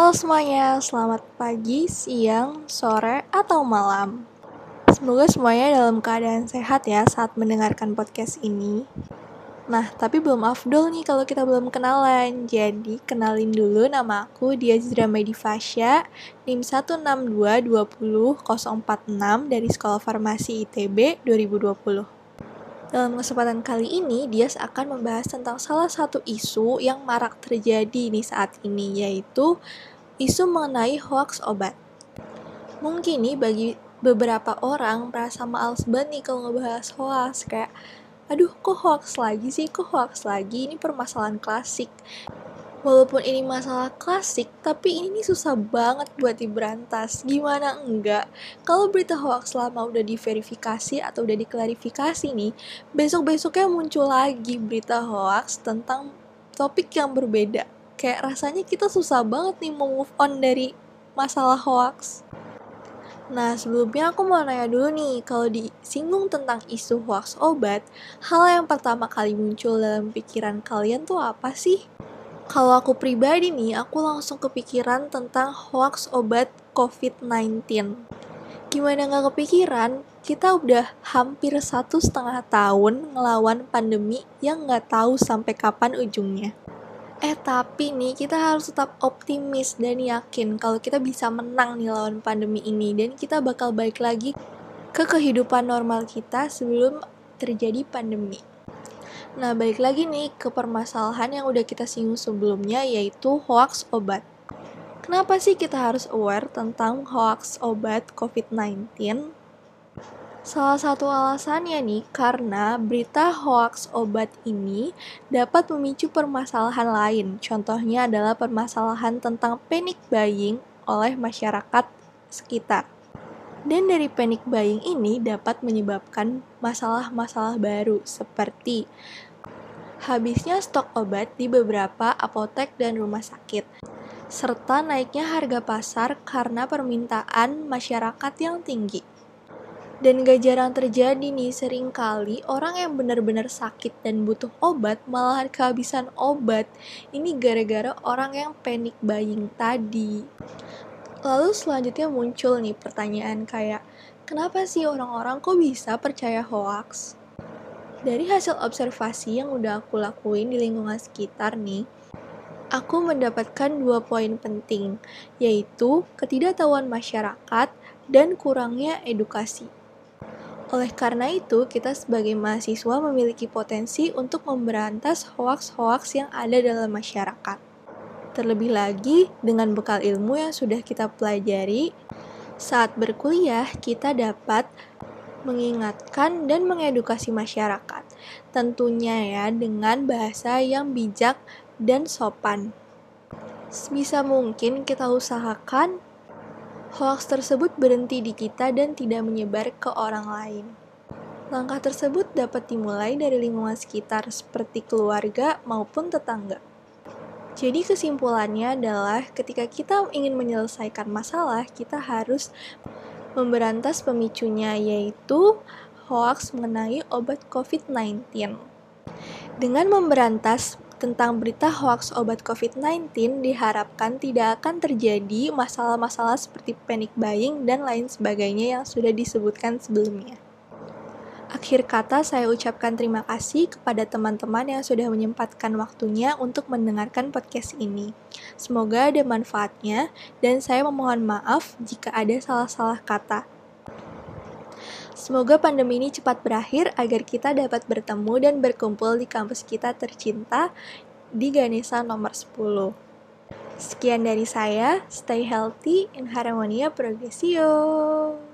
Halo semuanya, selamat pagi, siang, sore, atau malam. Semoga semuanya dalam keadaan sehat ya saat mendengarkan podcast ini. Nah, tapi belum afdol nih kalau kita belum kenalan. Jadi, kenalin dulu nama aku Diazra Medifasya, NIM 1622046 dari Sekolah Farmasi ITB 2020. Dalam kesempatan kali ini, Dias akan membahas tentang salah satu isu yang marak terjadi nih saat ini, yaitu isu mengenai hoax obat. Mungkin nih bagi beberapa orang merasa males banget nih kalau ngebahas hoax, kayak aduh kok hoax lagi sih, kok hoax lagi, ini permasalahan klasik. Walaupun ini masalah klasik, tapi ini susah banget buat diberantas. Gimana enggak? Kalau berita hoax lama udah diverifikasi atau udah diklarifikasi nih, besok-besoknya muncul lagi berita hoax tentang topik yang berbeda. Kayak rasanya kita susah banget nih mau move on dari masalah hoax. Nah, sebelumnya aku mau nanya dulu nih, kalau disinggung tentang isu hoax obat, hal yang pertama kali muncul dalam pikiran kalian tuh apa sih? Kalau aku pribadi nih, aku langsung kepikiran tentang hoax obat COVID-19. Gimana nggak kepikiran, kita udah hampir satu setengah tahun ngelawan pandemi yang nggak tahu sampai kapan ujungnya. Eh tapi nih kita harus tetap optimis dan yakin kalau kita bisa menang nih lawan pandemi ini dan kita bakal balik lagi ke kehidupan normal kita sebelum terjadi pandemi. Nah, balik lagi nih ke permasalahan yang udah kita singgung sebelumnya, yaitu hoax obat. Kenapa sih kita harus aware tentang hoax obat COVID-19? Salah satu alasannya nih, karena berita hoax obat ini dapat memicu permasalahan lain. Contohnya adalah permasalahan tentang panic buying oleh masyarakat sekitar. Dan dari panic buying ini dapat menyebabkan masalah-masalah baru seperti habisnya stok obat di beberapa apotek dan rumah sakit, serta naiknya harga pasar karena permintaan masyarakat yang tinggi. Dan gak jarang terjadi nih, sering kali orang yang benar-benar sakit dan butuh obat malah kehabisan obat. Ini gara-gara orang yang panic buying tadi. Lalu selanjutnya muncul nih pertanyaan kayak, kenapa sih orang-orang kok bisa percaya hoax? Dari hasil observasi yang udah aku lakuin di lingkungan sekitar nih, aku mendapatkan dua poin penting, yaitu ketidaktahuan masyarakat dan kurangnya edukasi. Oleh karena itu, kita sebagai mahasiswa memiliki potensi untuk memberantas hoaks-hoaks yang ada dalam masyarakat. Terlebih lagi, dengan bekal ilmu yang sudah kita pelajari, saat berkuliah kita dapat mengingatkan dan mengedukasi masyarakat. Tentunya ya dengan bahasa yang bijak dan sopan. Sebisa mungkin kita usahakan hoax tersebut berhenti di kita dan tidak menyebar ke orang lain. Langkah tersebut dapat dimulai dari lingkungan sekitar seperti keluarga maupun tetangga. Jadi kesimpulannya adalah ketika kita ingin menyelesaikan masalah, kita harus memberantas pemicunya yaitu hoax mengenai obat COVID-19. Dengan memberantas tentang berita hoax obat COVID-19 diharapkan tidak akan terjadi masalah-masalah seperti panic buying dan lain sebagainya yang sudah disebutkan sebelumnya. Akhir kata, saya ucapkan terima kasih kepada teman-teman yang sudah menyempatkan waktunya untuk mendengarkan podcast ini. Semoga ada manfaatnya, dan saya memohon maaf jika ada salah-salah kata. Semoga pandemi ini cepat berakhir agar kita dapat bertemu dan berkumpul di kampus kita tercinta di Ganesha nomor 10. Sekian dari saya, stay healthy in harmonia progressio.